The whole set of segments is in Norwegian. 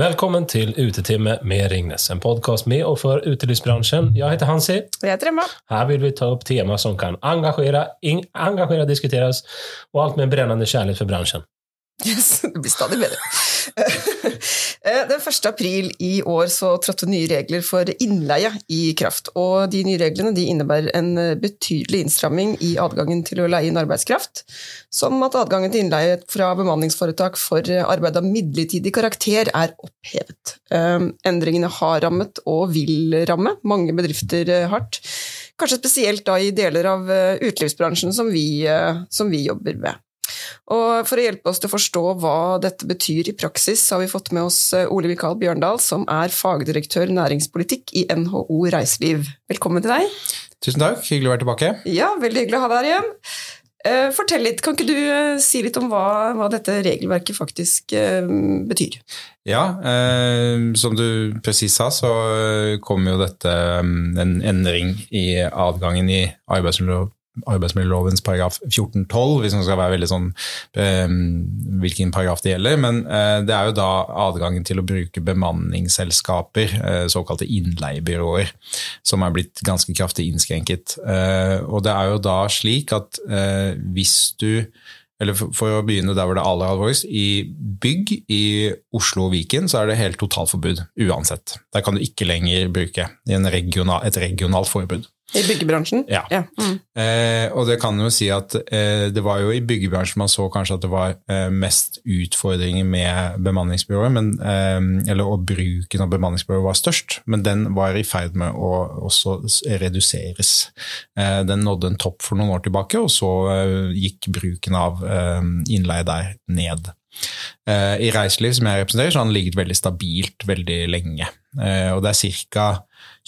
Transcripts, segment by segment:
Velkommen til Utetime med Ringnes, en podkast med og for utelivsbransjen. Jeg heter Hansi. Og jeg heter Emma. Her vil vi ta opp tema som kan engasjere, engasjere diskuteres, og alt med en brennende kjærlighet for bransjen. Yes, det blir stadig bedre. Eh, den 1. april i år så trådte nye regler for innleie i kraft. og De nye reglene de innebærer en betydelig innstramming i adgangen til å leie inn arbeidskraft, som at adgangen til innleie fra bemanningsforetak for arbeid av midlertidig karakter er opphevet. Eh, endringene har rammet og vil ramme mange bedrifter hardt, kanskje spesielt da i deler av utelivsbransjen som som vi jobber med. Og For å hjelpe oss til å forstå hva dette betyr i praksis, har vi fått med oss eh, Ole Mikael Bjørndal, som er fagdirektør næringspolitikk i NHO Reiseliv. Velkommen til deg. Tusen takk, hyggelig å være tilbake. Ja, veldig hyggelig å ha deg her igjen. Eh, fortell litt, Kan ikke du eh, si litt om hva, hva dette regelverket faktisk betyr? Ja, eh, som du presis sa, så kom jo dette en endring i adgangen i arbeidsmiljøloven arbeidsmiljølovens paragraf 14-12, hvis man skal være veldig sånn eh, hvilken paragraf det gjelder. Men eh, det er jo da adgangen til å bruke bemanningsselskaper, eh, såkalte innleiebyråer, som er blitt ganske kraftig innskrenket. Eh, og det er jo da slik at eh, hvis du eller for, å begynne der hvor det er aller alvorligst, i bygg i Oslo og Viken så er det helt totalforbud uansett. Der kan du ikke lenger bruke regional, et regionalt forbud. I byggebransjen? Ja. ja. Mm. Eh, og det kan jo si at eh, det var jo i byggebransjen man så kanskje at det var eh, mest utfordringer med bemanningsbyrået, men, eh, eller og bruken av bemanningsbyrået var størst, men den var i ferd med å også reduseres. Eh, den nådde en topp for noen år tilbake, og så eh, gikk bruken av innleie der ned. I reiseliv, som jeg representerer, så har den ligget veldig stabilt veldig lenge. Og det er ca.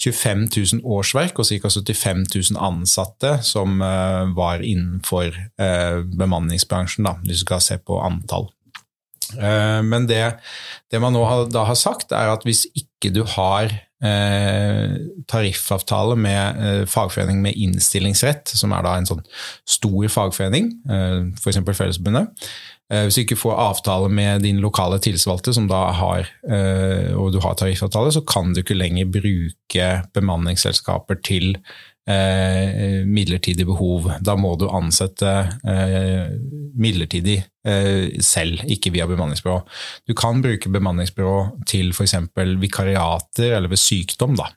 25 000 årsverk og ca. 75 000 ansatte som uh, var innenfor uh, bemanningsbransjen, da, hvis du skal se på antall. Uh, men det, det, man nå da har sagt, er at hvis ikke du har tariffavtale med fagforening med innstillingsrett, som er da en sånn stor fagforening, f.eks. Fellesforbundet, Eh, hvis du ikke får avtale med din lokale tillitsvalgte, som eh, og du har tariffavtale, så kan du ikke lenger bruke bemanningsselskaper til eh, midlertidig behov. Da må du ansette midlertidig selv, ikke via bemanningsbyrå. Du kan bruke bemanningsbyrå til f.eks. vikariater eller ved sykdom, da.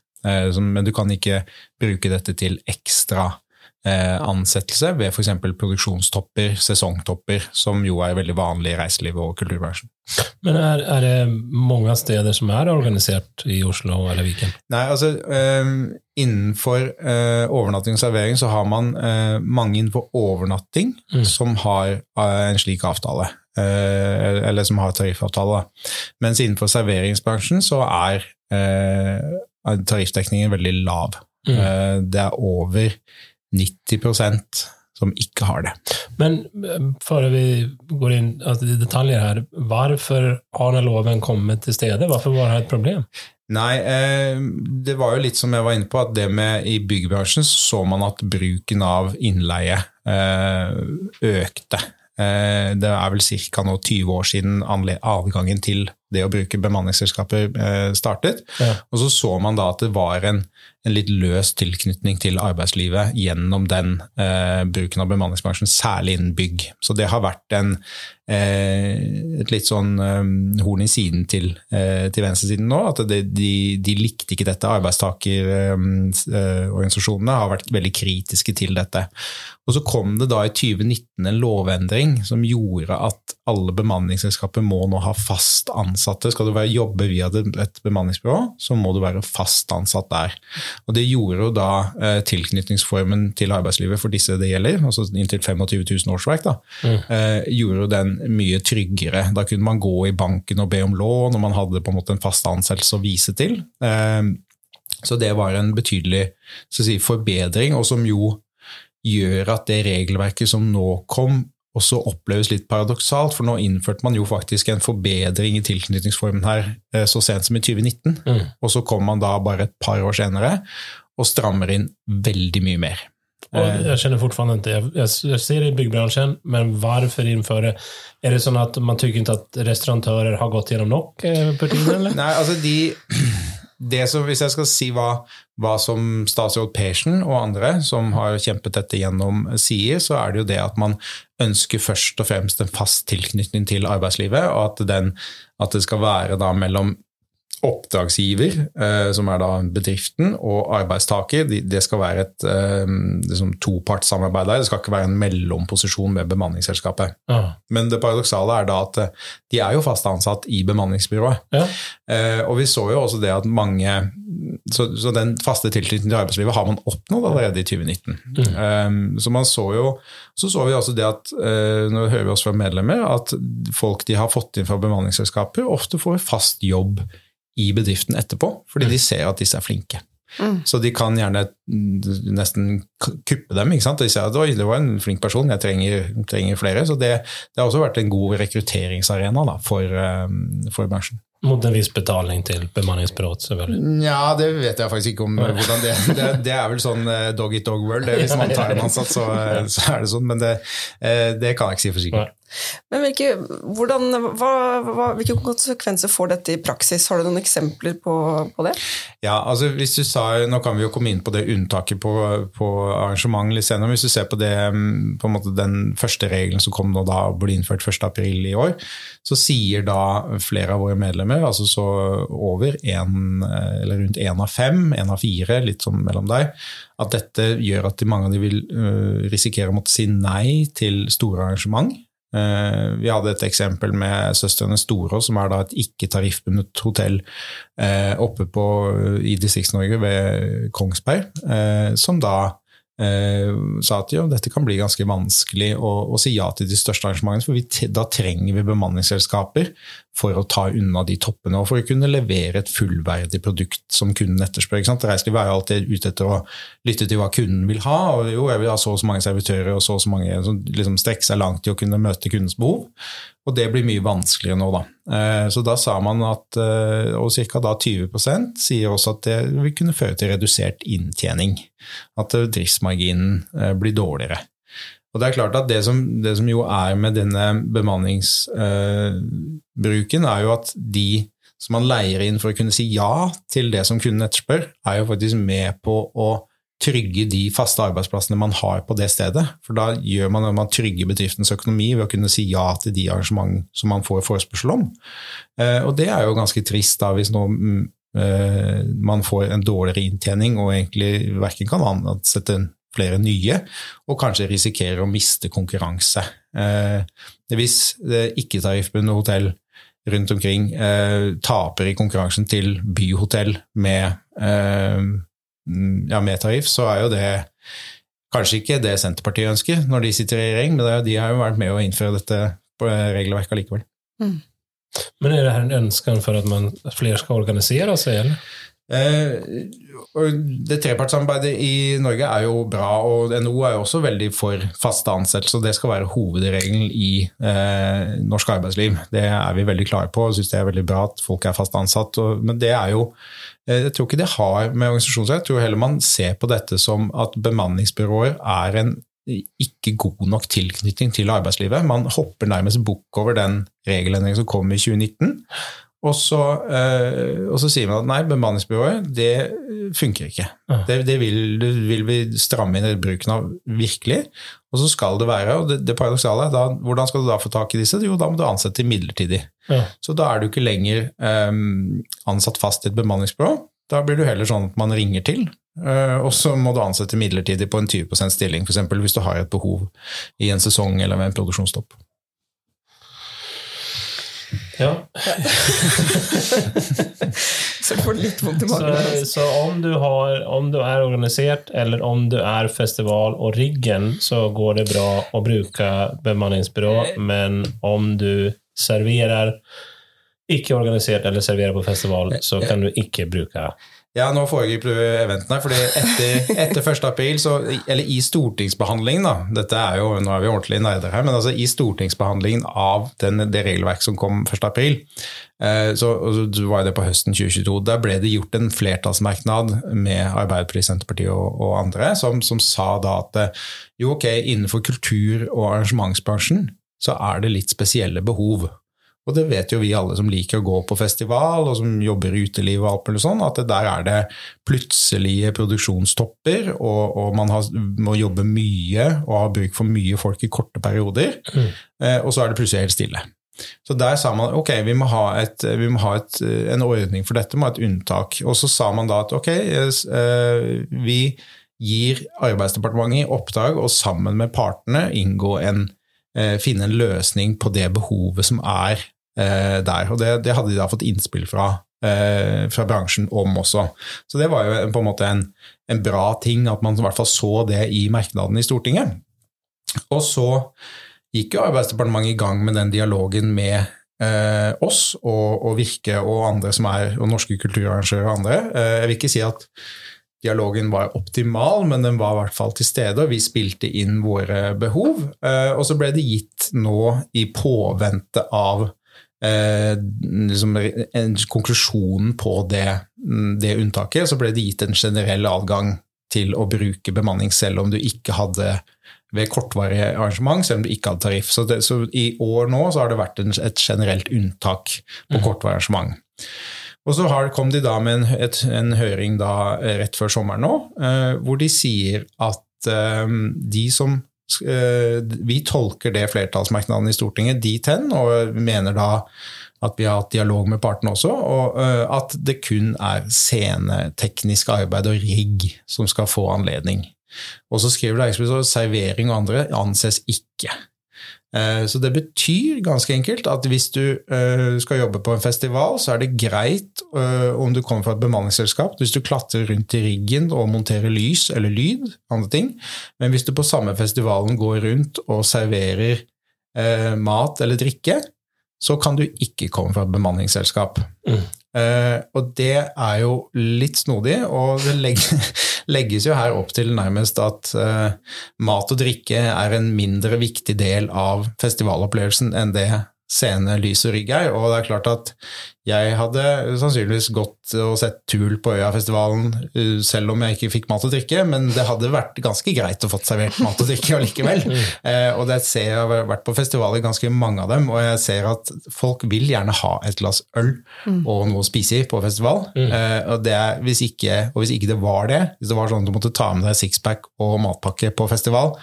men du kan ikke bruke dette til ekstra Eh, ansettelse ved f.eks. produksjonstopper, sesongtopper, som jo er veldig vanlig i reiselivet og kulturbransjen. Men er, er, det mange steder som er organisert i Oslo eller Viken? Nei, altså eh, Innenfor eh, overnatting og servering så har man eh, mange innenfor overnatting mm. som har eh, en slik avtale. Eh, eller som har tariffavtale. Mens innenfor serveringsbransjen så er tariffdekningen veldig lav. Mm. det er over 90% som ikke har det. Men eh, før vi går inn altså, i detaljer her, hvorfor har loven kommet til stedet? Hvorfor var det et problem? Nei, eh, det var jo litt som jeg var inne på, at det med i byggebransjen så man at bruken av innleie eh, økte. Det er vel ca. 20 år siden adgangen til det å bruke bemanningsselskaper eh, startet. Ja. Og så så man da at det var en, en litt løs tilknytning til arbeidslivet gjennom den eh, bruken av bemanningsbransjen, særlig innen bygg. Så det har vært en, eh, et litt sånn eh, horn i siden til, eh, til venstresiden nå. At det, de, de, likte ikke dette. Arbeidstakerorganisasjonene eh, har vært veldig kritiske til dette. Og så kom det da i 2019 en lovendring som gjorde at alle bemanningsselskaper må nå ha fast ansatte. Skal du jobbe via et bemanningsbyrå, så må du være fast ansatt der. Og Det gjorde jo da eh, tilknytningsformen til arbeidslivet for disse det gjelder, altså inntil 25 000 årsverk, da, mm. eh, gjorde den mye tryggere. Da kunne man gå i banken og be om lån, og man hadde på en måte en fast ansettelse å vise til. Eh, så det var en betydelig si, forbedring, og som jo gjør at det regelverket som nå kom, også oppleves litt paradoksalt. For nå innførte man jo faktisk en forbedring i tilknytningsformen her eh, så sent som i 2019. Mm. Og så kommer man da bare et par år senere og strammer inn veldig mye mer. Og jeg kjenner fortsatt ikke jeg, jeg, jag ser det i byggebransjen, men hvorfor innføre Er det sånn at man tycker ikke at restauratörer har gått gjennom nok eh, på tiden eller? Nei, altså de det som, Hvis jeg skal si hva, hva som statsråd Persen og andre som har kjempet dette gjennom, sier, så er det jo det at man ønsker først og fremst en fast tilknytning til arbeidslivet, og at, den, at det skal være da mellom oppdragsgiver, eh, som er da bedriften, og arbeidstaker. De, det skal være et eh, liksom topartssamarbeid der. Det skal ikke være en mellomposisjon med bemanningsselskapet. Ja. Men det paradoksale er da at eh, de er jo fast ansatt i bemanningsbyrået. Ja. Eh, og vi så jo også det at mange Så, så den faste tilknytningen til arbeidslivet har man oppnådd allerede i 2019. Eh, så man så jo Så så vi også det at nå hører vi også fra medlemmer at folk de har fått inn fra bemanningsselskaper, ofte får fast jobb i bedriften etterpå, fordi de ser at disse er flinke. Så de kan gjerne mm, nesten kuppe dem. ikke sant? De sier at Oi, det var en flink person, jeg trenger, trenger flere. Så det, det har også vært en god rekrutteringsarena da, for, eh, for bransjen. Mot en viss betaling til bemanningsbyrået, selvfølgelig. Ja, det vet jeg faktisk ikke om hvordan det Det, det er vel sånn eh, dog eat dog world. Det, hvis man tar en ansatt, så, så er det sånn. Men det, eh, det kan jeg ikke si for sikkert. Men hvilke, hvordan, hva, hva, hvilke konsekvenser får dette i praksis? Har du noen eksempler på, på det? Ja, altså hvis du sa, Nå kan vi jo komme inn på det unntaket på, på arrangement litt senere. Hvis du ser på, det, mm, på den første regelen som kom nå da ble innført 1.4 i år, så sier da flere av våre medlemmer, altså så over en, eller rundt én av fem, én av fire, litt sånn mellom der, at dette gjør at mange av de vil øh, risikere å måtte si nei til store arrangement. Eh, Vi hadde et eksempel med Søstrene Storås, som er et ikke-tariffbundet hotell eh, oppe på, i Distrikts-Norge ved Kongsberg, eh, som da sa at jo, dette kan bli ganske vanskelig å, å si ja til de største arrangementene, for vi, da trenger vi bemanningsselskaper for å ta unna de toppene, og for å kunne levere et fullverdig produkt som kunden etterspør. ikke sant? Reiselivet er alltid ute etter å lytte til hva kunden vil ha, og jo, jeg vil ha så og så mange servitører og så og så mange som liksom strekker seg langt i å kunne møte kundens behov. Og det blir mye vanskeligere nå, da. Eh, Så da sa man at eh, og ca. 20% sier også at det vil kunne føre til redusert inntjening. At driftsmarginen eh, blir dårligere. Og det er klart at det som, det som jo er med denne bemanningsbruken, er jo at de som man leier inn for å kunne si ja til det som kunden etterspør, er jo faktisk med på å trygge de faste arbeidsplassene man har på det stedet. For da gjør man, man trygger bedriftens økonomi ved å kunne si ja til de arrangement som man får forespørsel om. Eh, Og det er jo ganske trist da, hvis nå mm, eh, man får en dårligere inntjening og egentlig verken kan ansette flere nye, og kanskje risikerer å miste konkurranse. Eh, Hvis det ikke-tariffbundne hotell rundt omkring eh, taper i konkurransen til byhotell med, eh, mm, ja, med tariff, så er jo det kanskje ikke det Senterpartiet ønsker når de sitter i regjering, men det er jo- de har jo vært med å innføre dette på regelverket allikevel. Men er det her en ønske for at man, flere skal organisere seg? Eller? Eh, det Trepartssamarbeidet i Norge er jo bra, og NHO er jo også veldig for faste ansettelser. Det skal være hovedregelen i eh, norsk arbeidsliv. Det er vi veldig klare på og syns det er veldig bra at folk er fast ansatt. Og, men det er jo eh, Jeg tror ikke det har med organisasjonsrett. Jeg tror heller man ser på dette som at bemanningsbyråer er en ikke god nok tilknytning til arbeidslivet. Man hopper nærmest bukk over den regelendringen som kom i 2019. Og så, eh, og så sier man at nei, bemanningsbyrået det funker ikke. Ja. Det, det, vil, det vil vi stramme inn bruken av virkelig. Og så skal det være, og det, det paradoksale er da, hvordan skal du da få tak i disse? Jo, da må du ansette midlertidig. Ja. Så da er du ikke lenger eh, ansatt fast i et bemanningsbyrå. Da blir du heller sånn at man ringer til, eh, og så må du ansette midlertidig på en 20 stilling, f.eks. hvis du har et behov i en sesong eller ved en produksjonsstopp. Ja. Så du får litt vondt i Så, så om, du har, om du er organisert eller om du er festival og riggen, så går det bra å bruke bemanningsbyrå, men om du serverer ikke organisert eller serverer på festival, så kan du ikke bruke Ja, nå foregriper du eventene. fordi etter, etter 1. april, så, eller i stortingsbehandlingen da, dette er jo, Nå er vi ordentlig nerder her, men altså i stortingsbehandlingen av den, det regelverket som kom 1. april, eh, så, du var det på høsten 2022, der ble det gjort en flertallsmerknad med Arbeiderpartiet, Senterpartiet og, og andre, som, som, sa da at eh, jo, ok, innenfor kultur- og arrangementsbransjen så er det litt spesielle behov. Og det vet jo vi alle som liker å gå på festival, og som jobber i uteliv og alt mulig sånn, at der er det plutselige produksjonstopper, og, og man har, må jobbe mye og har bruk for mye folk i korte perioder, mm. eh, og så er det plutselig helt stille. Så der sa man ok, vi må ha, et, vi må ha et, en ordning for dette, må ha et unntak. Og så sa man da at ok, eh, vi gir Arbeidsdepartementet i oppdrag å sammen med partene inngå en eh, finne en løsning på det behovet som er der. Og det, det, hadde de da fått innspill fra, eh, fra, bransjen om også. Så det var jo på en måte en, en, bra ting, at man i hvert fall så det i merknaden i Stortinget. Og så gikk jo Arbeidsdepartementet i gang med den dialogen med eh, oss og, og, Virke og andre som er, og norske kulturarrangører og andre. Eh, jeg vil ikke si at dialogen var optimal, men den var i hvert fall til stede, og vi spilte inn våre behov. Eh, og så ble det gitt nå i påvente av eh, liksom, en konklusjonen på det, det, unntaket, så ble det gitt en generell adgang til å bruke bemanning selv om du ikke hadde ved kortvarige arrangement, selv om du ikke hadde tariff. Så, det, så i år nå så har det vært en, et generelt unntak på mm. kortvarig arrangement. Og så har, kom de da med en, et, en høring da, rett før sommeren nå, eh, hvor de sier at eh, de som Eh, vi tolker det flertallsmerknaden i Stortinget dit hen, og mener da at vi har hatt dialog med partene også, og eh, at det kun er sceneteknisk arbeid og rigg som skal få anledning. Og så skriver det at servering og andre anses ikke. Eh, så det betyr ganske enkelt at hvis du eh, skal jobbe på en festival, så er det greit eh, om du kommer fra et bemanningsselskap, hvis du klatrer rundt i riggen og monterer lys eller lyd, andre ting. Men hvis du på samme festivalen går rundt og serverer mat eller drikke, så kan du ikke komme fra et bemanningsselskap. Mm. Uh, og det er jo litt snodig, og det legges jo her opp til nærmest at uh, mat og drikke er en mindre viktig del av festivalopplevelsen enn det scene, lys og rygg er. Og det er klart at jeg hadde sannsynligvis gått og sett Tul på Øyafestivalen uh, selv om jeg ikke fikk mat og drikke, men det hadde vært ganske greit å få servert mat og drikke allikevel. Uh, og det ser jeg har vært på festivaler, ganske mange av dem, og jeg ser at folk vil gjerne ha et glass øl mm. og noe å spise i på festival. Uh, og, er, hvis ikke, og hvis ikke det var det, hvis det var sånn at du måtte ta med deg sixpack og matpakke på festival,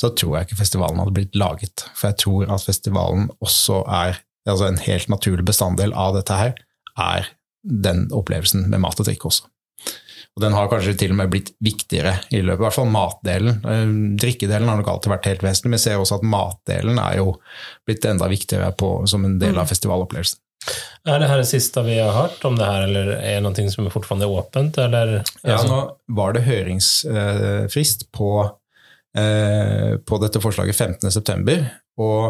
så tror jeg ikke festivalen hadde blitt laget. For jeg tror at festivalen også er altså en helt naturlig bestanddel av dette her, er den opplevelsen med mat og drikke også. Og Den har kanskje til og med blitt viktigere i løpet, i hvert fall matdelen. Eh, drikkedelen har nok alltid vært helt vesentlig, men jeg ser også at matdelen er jo blitt enda viktigere på, som en del av mm. festivalopplevelsen. Er det her det siste vi har hørt om det her, eller er det noe som er fortsatt åpent? Eller? Ja, nå var det høringsfrist på på dette forslaget 15.9. Og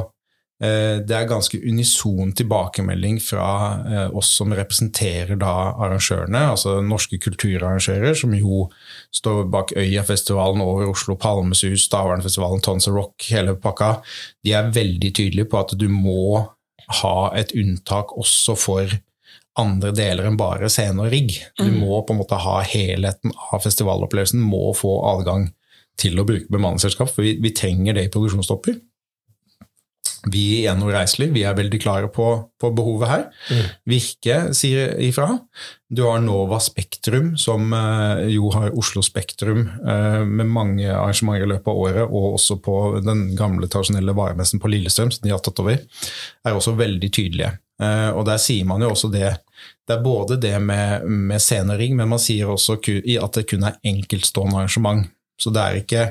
eh, det er ganske unison tilbakemelding fra eh, oss som representerer da arrangørene, altså norske kulturarrangører, som jo står bak Øyafestivalen over Oslo Palmesus, Stavernfestivalen, Tons of Rock, hele pakka. De er veldig tydelige på at du må ha et unntak også for andre deler enn bare scene og rigg. Du mm. må på en måte ha helheten av festivalopplevelsen, må få adgang til å bruke bemanningsselskap, for vi, vi trenger det i produksjonstopper. Vi i NHO Reiseliv vi er veldig klare på, på behovet her. Mm. Virke sier ifra. Du har Nova Spektrum, som uh, jo har Oslo Spektrum uh, med mange arrangementer i løpet av året, og også på den gamle, tradisjonelle varemessen på Lillestrøm, som de har tatt over, er også veldig tydelige. Uh, og der sier man jo også det det er både det med, med scenering, men man sier også at det kun er enkeltstående arrangement. Så det er ikke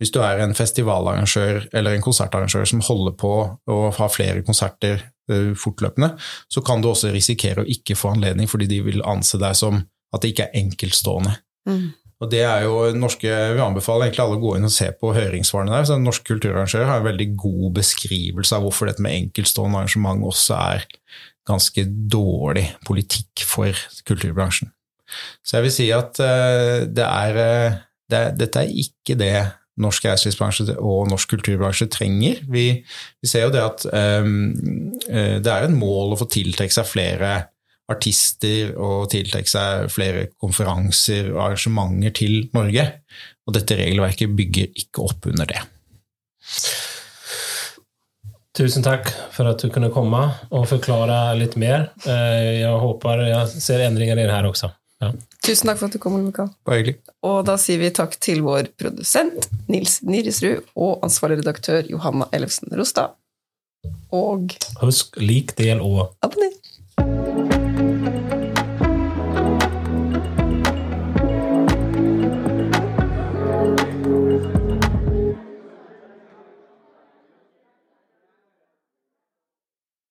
Hvis du er en festivalarrangør eller en konsertarrangør som holder på å ha flere konserter uh, fortløpende, så kan du også risikere å ikke få anledning fordi de vil anse deg som at det ikke er enkeltstående. Mm. Og det er jo norske, Vi anbefaler egentlig alle å gå inn og se på høringssvarene der. så Norsk kulturarrangør har en veldig god beskrivelse av hvorfor dette med enkeltstående arrangement også er ganske dårlig politikk for kulturbransjen. Så jeg vil si at eh, det er, eh, det, dette er ikke det norsk reiselivsbransje og norsk kulturbransje trenger. Vi, vi ser jo det at um, det er en mål å få tiltrekke seg flere artister og tiltrekke seg flere konferanser og arrangementer til Norge. Og dette regelverket bygger ikke opp under det. Tusen takk for at du kunne komme og forklare litt mer. Eh, Jeg håper jeg ser endringer i det her også. Ja. Tusen takk for at du kom, Mikael. Bare hyggelig. Og da sier vi takk til vår produsent Nils Nirisrud og ansvarlig redaktør Johanna Ellefsen Rostad. Og Husk lik, del og abonner!